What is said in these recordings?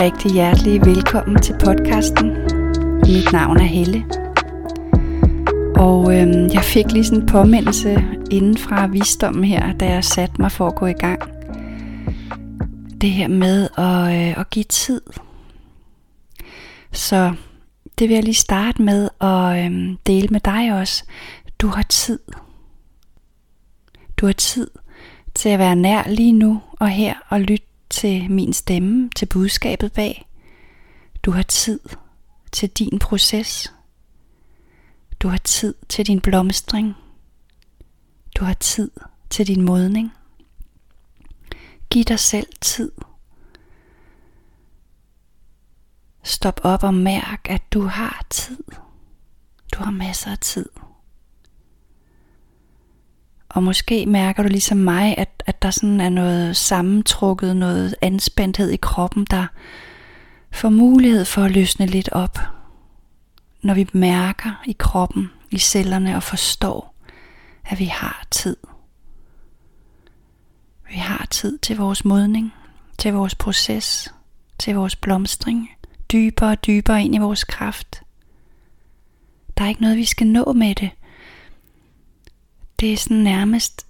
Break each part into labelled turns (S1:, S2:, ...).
S1: rigtig hjertelig velkommen til podcasten. Mit navn er Helle. Og øhm, jeg fik lige sådan en påmindelse inden fra visdommen her, da jeg satte mig for at gå i gang. Det her med at, øh, at give tid. Så det vil jeg lige starte med at øhm, dele med dig også. Du har tid. Du har tid til at være nær lige nu og her og lytte til min stemme, til budskabet bag. Du har tid til din proces. Du har tid til din blomstring. Du har tid til din modning. Giv dig selv tid. Stop op og mærk, at du har tid. Du har masser af tid. Og måske mærker du ligesom mig, at, at der sådan er noget sammentrukket, noget anspændthed i kroppen, der får mulighed for at løsne lidt op. Når vi mærker i kroppen, i cellerne og forstår, at vi har tid. Vi har tid til vores modning, til vores proces, til vores blomstring, dybere og dybere ind i vores kraft. Der er ikke noget, vi skal nå med det. Det er sådan nærmest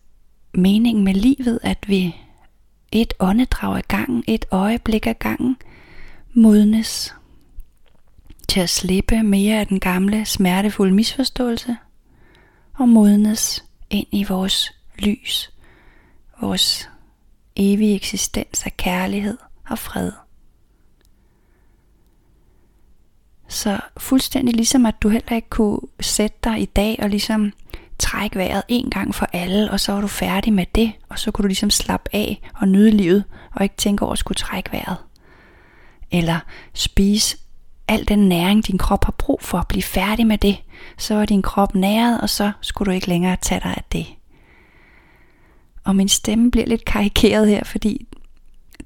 S1: meningen med livet, at vi et åndedrag af gangen, et øjeblik af gangen, modnes til at slippe mere af den gamle smertefulde misforståelse og modnes ind i vores lys, vores evige eksistens af kærlighed og fred. Så fuldstændig ligesom at du heller ikke kunne sætte dig i dag og ligesom træk vejret en gang for alle, og så var du færdig med det, og så kunne du ligesom slappe af og nyde livet, og ikke tænke over at skulle trække vejret. Eller spise al den næring, din krop har brug for, at blive færdig med det. Så var din krop næret, og så skulle du ikke længere tage dig af det. Og min stemme bliver lidt karikeret her, fordi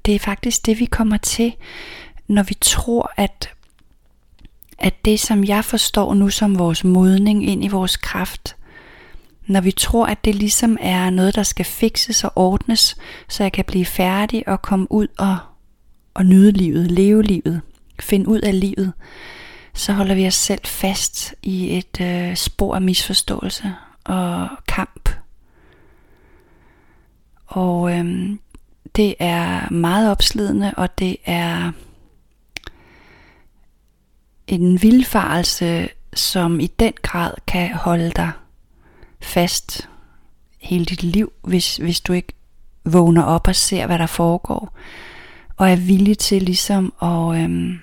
S1: det er faktisk det, vi kommer til, når vi tror, at, at det, som jeg forstår nu som vores modning ind i vores kraft, når vi tror, at det ligesom er noget, der skal fikses og ordnes, så jeg kan blive færdig og komme ud og, og nyde livet, leve livet, finde ud af livet, så holder vi os selv fast i et øh, spor af misforståelse og kamp. Og øhm, det er meget opslidende, og det er en vildfarelse, som i den grad kan holde dig fast hele dit liv, hvis, hvis du ikke vågner op og ser, hvad der foregår, og er villig til ligesom at, øhm,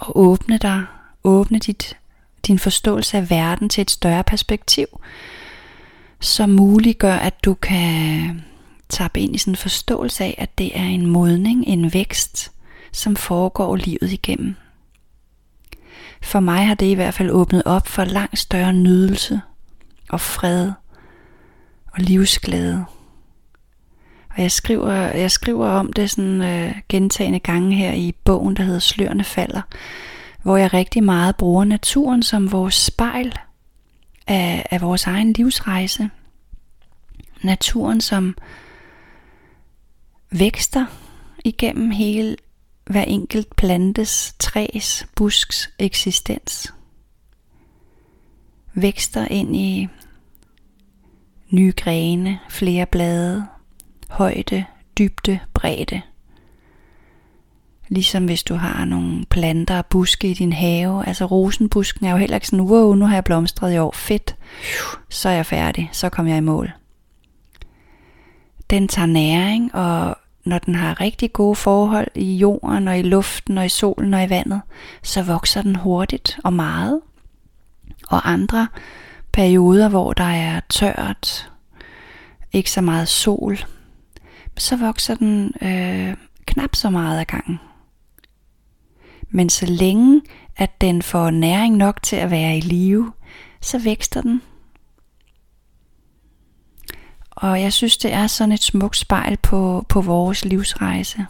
S1: at åbne dig, åbne dit, din forståelse af verden til et større perspektiv, som muliggør, at du kan tappe ind i sådan en forståelse af, at det er en modning, en vækst, som foregår livet igennem. For mig har det i hvert fald åbnet op for langt større nydelse og fred og livsglæde. Og jeg skriver, jeg skriver om det sådan øh, gentagende gange her i bogen, der hedder Slørende falder, hvor jeg rigtig meget bruger naturen som vores spejl af, af vores egen livsrejse. Naturen som vækster igennem hele hver enkelt plantes, træs, busks eksistens. Vækster ind i nye grene, flere blade, højde, dybde, bredde. Ligesom hvis du har nogle planter og buske i din have. Altså rosenbusken er jo heller ikke sådan, wow, nu har jeg blomstret i år, fedt. Så er jeg færdig, så kommer jeg i mål. Den tager næring, og når den har rigtig gode forhold i jorden og i luften og i solen og i vandet, så vokser den hurtigt og meget. Og andre perioder, hvor der er tørt, ikke så meget sol, så vokser den øh, knap så meget af gangen. Men så længe at den får næring nok til at være i live, så vækster den. Og jeg synes, det er sådan et smukt spejl på, på vores livsrejse.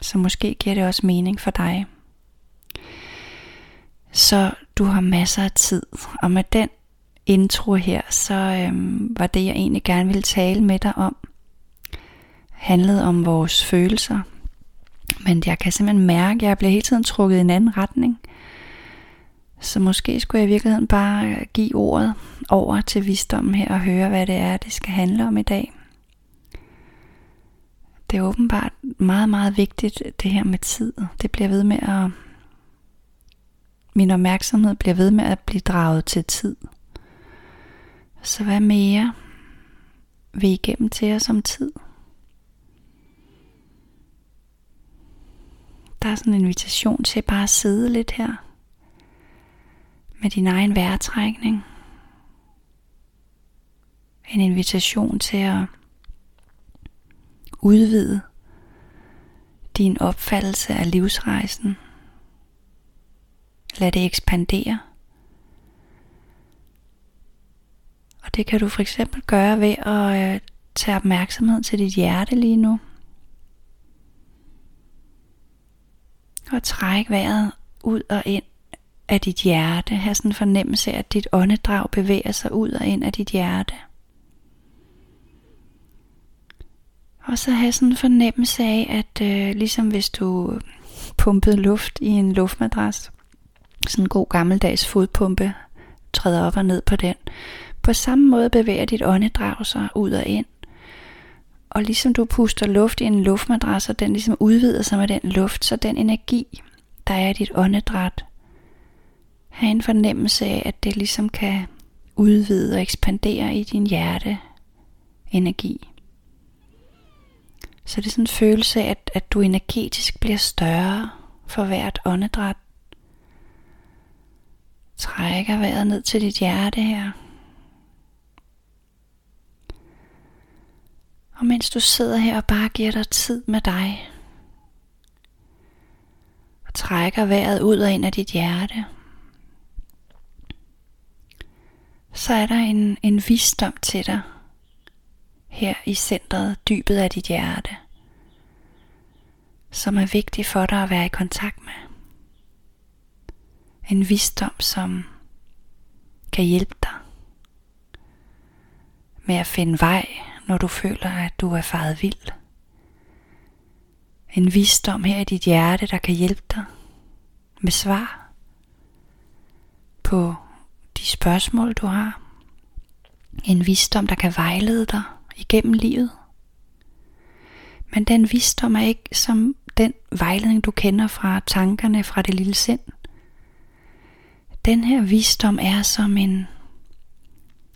S1: Så måske giver det også mening for dig. Så du har masser af tid, og med den intro her, så øhm, var det jeg egentlig gerne ville tale med dig om, handlede om vores følelser, Men jeg kan simpelthen mærke, at jeg bliver hele tiden trukket i en anden retning. Så måske skulle jeg i virkeligheden bare øh, give ordet over til visdommen her og høre, hvad det er, det skal handle om i dag. Det er åbenbart meget, meget vigtigt, det her med tid. Det bliver ved med at... Min opmærksomhed bliver ved med at blive draget til tid. Så hvad mere vil igennem til os om tid? Der er sådan en invitation til bare at sidde lidt her med din egen vejrtrækning. En invitation til at udvide din opfattelse af livsrejsen. Lad det ekspandere. Og det kan du for eksempel gøre ved at øh, tage opmærksomhed til dit hjerte lige nu. Og træk vejret ud og ind af dit hjerte. Ha' sådan en fornemmelse af, at dit åndedrag bevæger sig ud og ind af dit hjerte. Og så have sådan en fornemmelse af, at øh, ligesom hvis du pumpede luft i en luftmadras, sådan en god gammeldags fodpumpe, træder op og ned på den. På samme måde bevæger dit åndedrag sig ud og ind. Og ligesom du puster luft i en luftmadras, og den ligesom udvider sig med den luft, så den energi, der er i dit åndedræt, have en fornemmelse af, at det ligesom kan udvide og ekspandere i din hjerte energi. Så det er sådan en følelse af, at, at du energetisk bliver større for hvert åndedræt. Trækker vejret ned til dit hjerte her. Og mens du sidder her og bare giver dig tid med dig, og trækker vejret ud og ind af dit hjerte, så er der en, en visdom til dig her i centret, dybet af dit hjerte, som er vigtig for dig at være i kontakt med. En visdom, som kan hjælpe dig med at finde vej, når du føler, at du er faret vild. En visdom her i dit hjerte, der kan hjælpe dig med svar på de spørgsmål, du har. En visdom, der kan vejlede dig igennem livet. Men den visdom er ikke som den vejledning, du kender fra tankerne fra det lille sind. Den her visdom er som en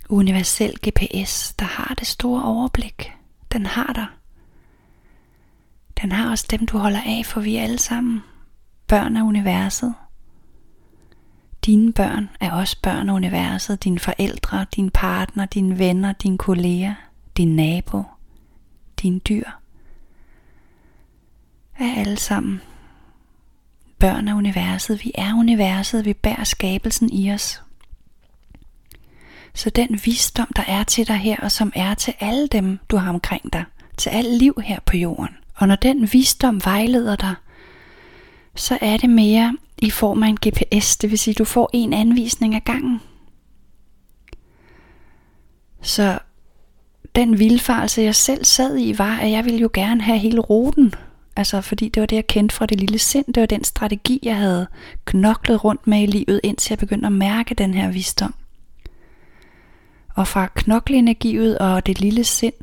S1: universel GPS, der har det store overblik. Den har dig. Den har også dem, du holder af, for vi er alle sammen børn af universet. Dine børn er også børn af universet, dine forældre, din partner, dine venner, dine kolleger, din nabo, dine dyr. Er alle sammen børn af universet. Vi er universet, vi bærer skabelsen i os. Så den visdom, der er til dig her, og som er til alle dem, du har omkring dig, til alt liv her på jorden. Og når den visdom vejleder dig, så er det mere i form af en GPS, det vil sige, du får en anvisning ad gangen. Så den vilfarelse, jeg selv sad i, var, at jeg ville jo gerne have hele ruten. Altså, fordi det var det, jeg kendte fra det lille sind. Det var den strategi, jeg havde knoklet rundt med i livet, indtil jeg begyndte at mærke den her visdom. Og fra knokleenergiet og det lille sind,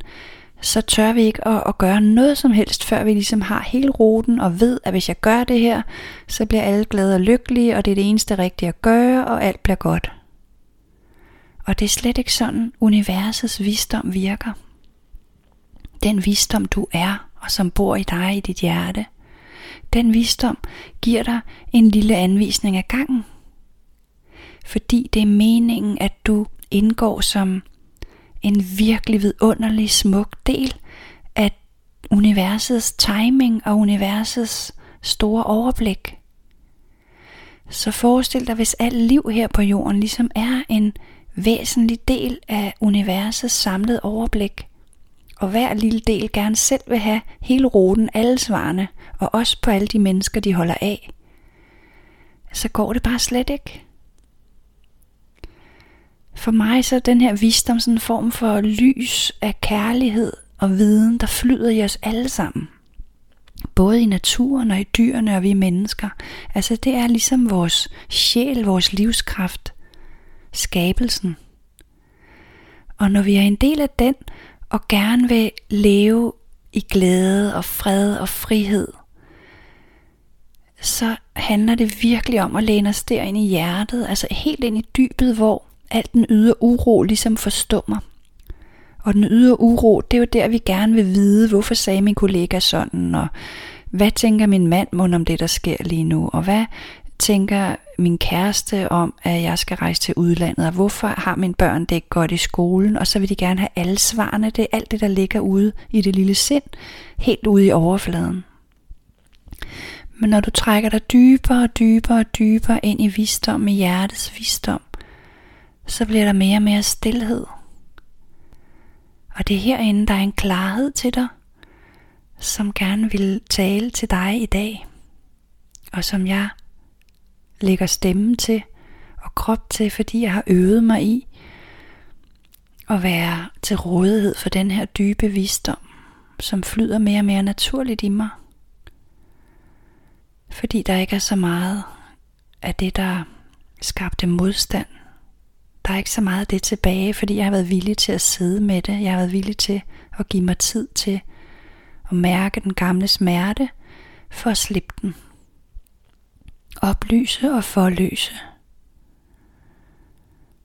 S1: så tør vi ikke at, at gøre noget som helst, før vi ligesom har hele ruten og ved, at hvis jeg gør det her, så bliver alle glade og lykkelige, og det er det eneste rigtige at gøre, og alt bliver godt. Og det er slet ikke sådan, universets visdom virker. Den visdom, du er, og som bor i dig i dit hjerte, den visdom giver dig en lille anvisning af gangen. Fordi det er meningen, at du indgår som en virkelig vidunderlig smuk del af universets timing og universets store overblik. Så forestil dig, hvis alt liv her på jorden ligesom er en væsentlig del af universets samlede overblik, og hver lille del gerne selv vil have hele ruten, alle svarene, og også på alle de mennesker, de holder af, så går det bare slet ikke. For mig så er den her visdom sådan en form for lys af kærlighed og viden, der flyder i os alle sammen. Både i naturen og i dyrene og vi mennesker. Altså det er ligesom vores sjæl, vores livskraft, skabelsen. Og når vi er en del af den, og gerne vil leve i glæde og fred og frihed, så handler det virkelig om at læne os derind i hjertet, altså helt ind i dybet, hvor alt den ydre uro ligesom forstummer. Og den ydre uro, det er jo der, vi gerne vil vide, hvorfor sagde min kollega sådan, og hvad tænker min mand mon om det, der sker lige nu, og hvad tænker min kæreste om, at jeg skal rejse til udlandet, og hvorfor har mine børn det ikke godt i skolen, og så vil de gerne have alle svarene, det er alt det, der ligger ude i det lille sind, helt ude i overfladen. Men når du trækker dig dybere og dybere og dybere ind i visdom, i hjertets visdom, så bliver der mere og mere stillhed. Og det er herinde, der er en klarhed til dig, som gerne vil tale til dig i dag, og som jeg lægger stemme til og krop til, fordi jeg har øvet mig i at være til rådighed for den her dybe visdom, som flyder mere og mere naturligt i mig. Fordi der ikke er så meget af det, der skabte modstand. Der er ikke så meget af det tilbage, fordi jeg har været villig til at sidde med det. Jeg har været villig til at give mig tid til at mærke den gamle smerte for at slippe den. Oplyse og forløse.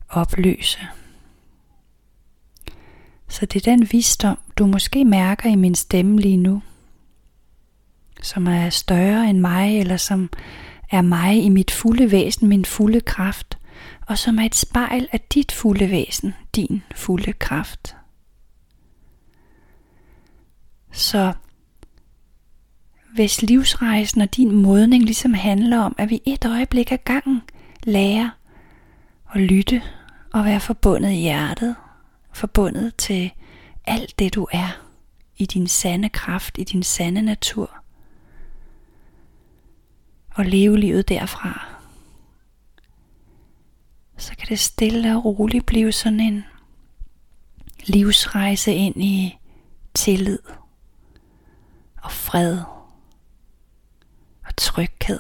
S1: Opløse. Så det er den visdom, du måske mærker i min stemme lige nu, som er større end mig, eller som er mig i mit fulde væsen, min fulde kraft, og som er et spejl af dit fulde væsen, din fulde kraft. Så hvis livsrejsen og din modning ligesom handler om, at vi et øjeblik ad gangen lærer at lytte og være forbundet i hjertet, forbundet til alt det du er, i din sande kraft, i din sande natur, og leve livet derfra, så kan det stille og roligt blive sådan en livsrejse ind i tillid og fred tryghed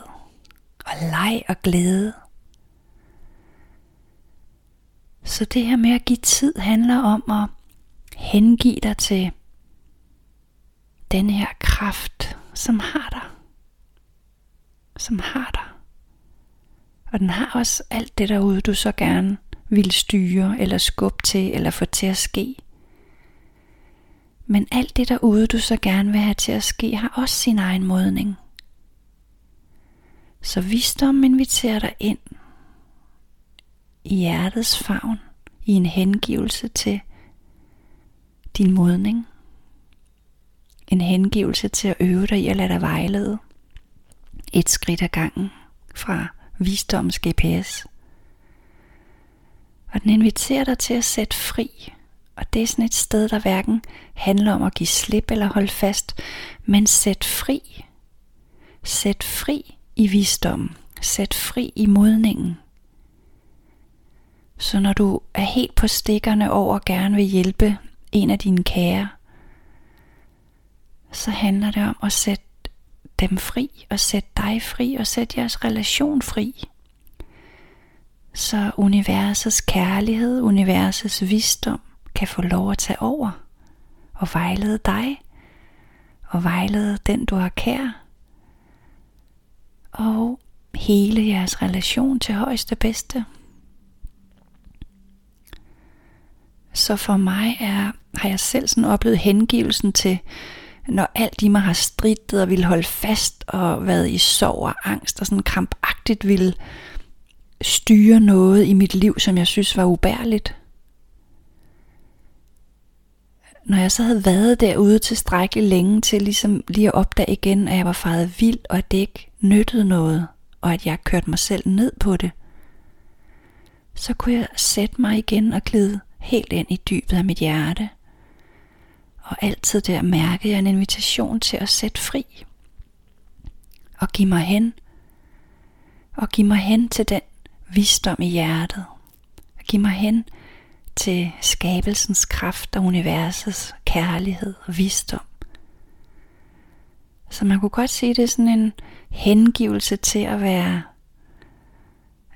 S1: og leg og glæde. Så det her med at give tid handler om at hengive dig til den her kraft, som har dig. Som har dig. Og den har også alt det derude, du så gerne vil styre, eller skubbe til, eller få til at ske. Men alt det derude, du så gerne vil have til at ske, har også sin egen modning. Så visdom inviterer dig ind i hjertets favn, i en hengivelse til din modning. En hengivelse til at øve dig i at lade dig vejlede. Et skridt ad gangen fra visdoms GPS. Og den inviterer dig til at sætte fri. Og det er sådan et sted, der hverken handler om at give slip eller holde fast, men sæt fri. Sæt fri i visdom. Sæt fri i modningen. Så når du er helt på stikkerne over og gerne vil hjælpe en af dine kære, så handler det om at sætte dem fri, og sætte dig fri, og sætte jeres relation fri. Så universets kærlighed, universets visdom kan få lov at tage over og vejlede dig, og vejlede den du har kær, og hele jeres relation til højeste bedste. Så for mig er, har jeg selv sådan oplevet hengivelsen til, når alt i mig har strittet og vil holde fast og været i sorg og angst og sådan krampagtigt vil styre noget i mit liv, som jeg synes var ubærligt. Når jeg så havde været derude tilstrækkeligt længe til ligesom lige at opdage igen, at jeg var faret vild, og at det ikke nyttede noget, og at jeg kørte mig selv ned på det, så kunne jeg sætte mig igen og glide helt ind i dybet af mit hjerte. Og altid der mærkede jeg en invitation til at sætte fri. Og give mig hen. Og give mig hen til den visdom i hjertet. Og give mig hen til skabelsens kraft og universets kærlighed og visdom. Så man kunne godt sige, det er sådan en hengivelse til at være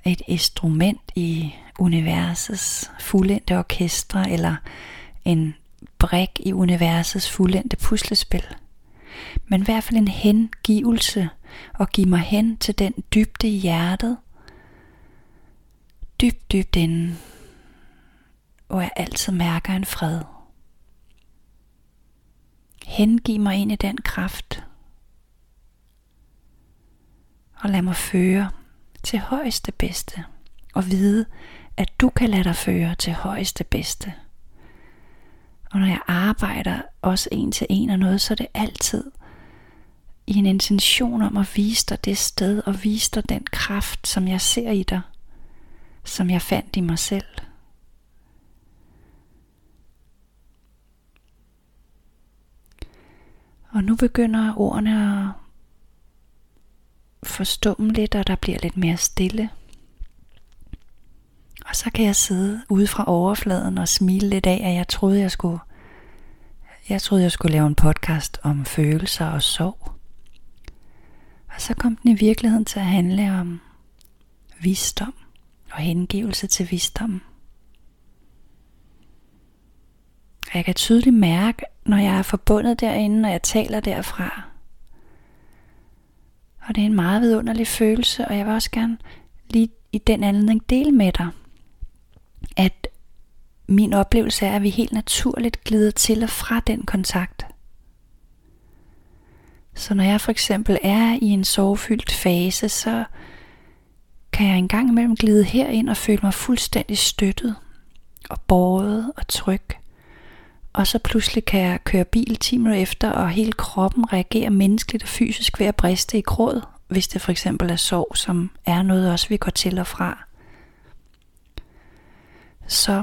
S1: et instrument i universets fuldendte orkestre, eller en brik i universets fuldendte puslespil. Men i hvert fald en hengivelse og give mig hen til den dybde i hjertet, dybt, dybt inden, hvor jeg altid mærker en fred. Hengiv mig ind i den kraft, og lad mig føre til højeste bedste, og vide, at du kan lade dig føre til højeste bedste. Og når jeg arbejder også en til en og noget, så er det altid i en intention om at vise dig det sted og vise dig den kraft, som jeg ser i dig, som jeg fandt i mig selv. Og nu begynder ordene at forstumme lidt, og der bliver lidt mere stille. Og så kan jeg sidde ude fra overfladen og smile lidt af, at jeg troede, jeg skulle, jeg troede, jeg skulle lave en podcast om følelser og sorg. Og så kom den i virkeligheden til at handle om visdom og hengivelse til visdom. Og jeg kan tydeligt mærke, når jeg er forbundet derinde, når jeg taler derfra. Og det er en meget vidunderlig følelse, og jeg vil også gerne lige i den anledning dele med dig, at min oplevelse er, at vi helt naturligt glider til og fra den kontakt. Så når jeg for eksempel er i en sovefyldt fase, så kan jeg engang imellem glide herind og føle mig fuldstændig støttet og båret og tryg. Og så pludselig kan jeg køre bil 10 minutter efter, og hele kroppen reagerer menneskeligt og fysisk ved at briste i gråd, hvis det for eksempel er sorg, som er noget også, vi går til og fra. Så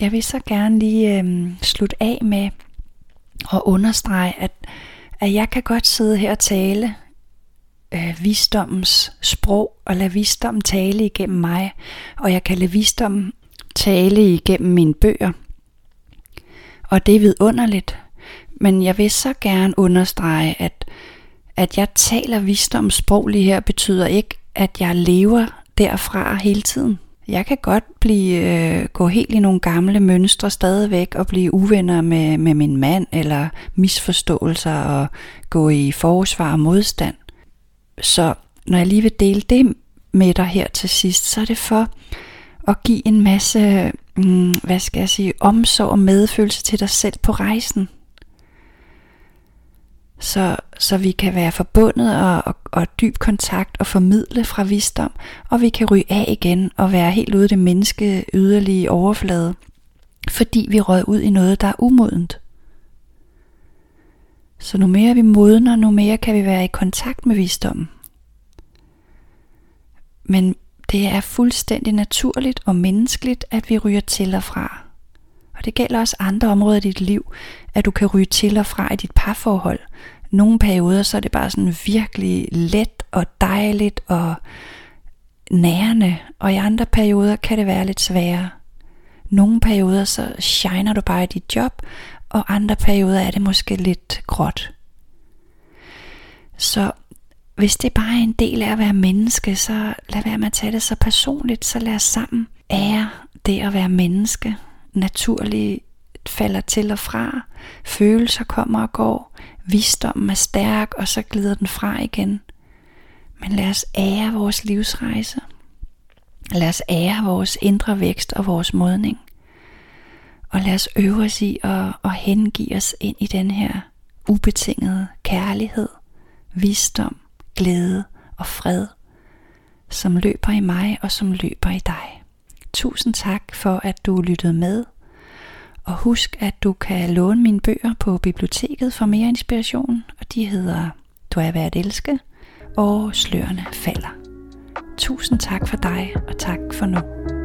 S1: jeg vil så gerne lige øh, slutte af med at understrege, at, at jeg kan godt sidde her og tale øh, visdommens sprog, og lade visdommen tale igennem mig, og jeg kan lade visdommen tale igennem mine bøger. Og det er vidunderligt, men jeg vil så gerne understrege, at, at jeg taler visdomssprog lige her, betyder ikke, at jeg lever derfra hele tiden. Jeg kan godt blive øh, gå helt i nogle gamle mønstre stadigvæk og blive uvenner med, med min mand eller misforståelser og gå i forsvar og modstand. Så når jeg lige vil dele det med dig her til sidst, så er det for at give en masse, mm, hvad skal jeg sige, omsorg og medfølelse til dig selv på rejsen. Så, så vi kan være forbundet og, og, og dyb kontakt og formidle fra visdom, og vi kan ryge af igen og være helt ude i det menneske yderlige overflade, fordi vi røg ud i noget, der er umodent. Så nu mere vi modner, nu mere kan vi være i kontakt med visdommen. Men det er fuldstændig naturligt og menneskeligt, at vi ryger til og fra. Og det gælder også andre områder i dit liv, at du kan ryge til og fra i dit parforhold. Nogle perioder, så er det bare sådan virkelig let og dejligt og nærende, og i andre perioder kan det være lidt sværere. Nogle perioder, så shiner du bare i dit job, og andre perioder er det måske lidt gråt. Så hvis det bare er en del af at være menneske, så lad være med at tage det så personligt, så lad os sammen ære det at være menneske. Naturligt falder til og fra, følelser kommer og går, visdommen er stærk, og så glider den fra igen. Men lad os ære vores livsrejse. Lad os ære vores indre vækst og vores modning. Og lad os øve os i at, at hengive os ind i den her ubetingede kærlighed, visdom, glæde og fred, som løber i mig og som løber i dig. Tusind tak for, at du lyttede med. Og husk, at du kan låne mine bøger på biblioteket for mere inspiration, og de hedder Du er værd at elske og Slørene falder. Tusind tak for dig, og tak for nu.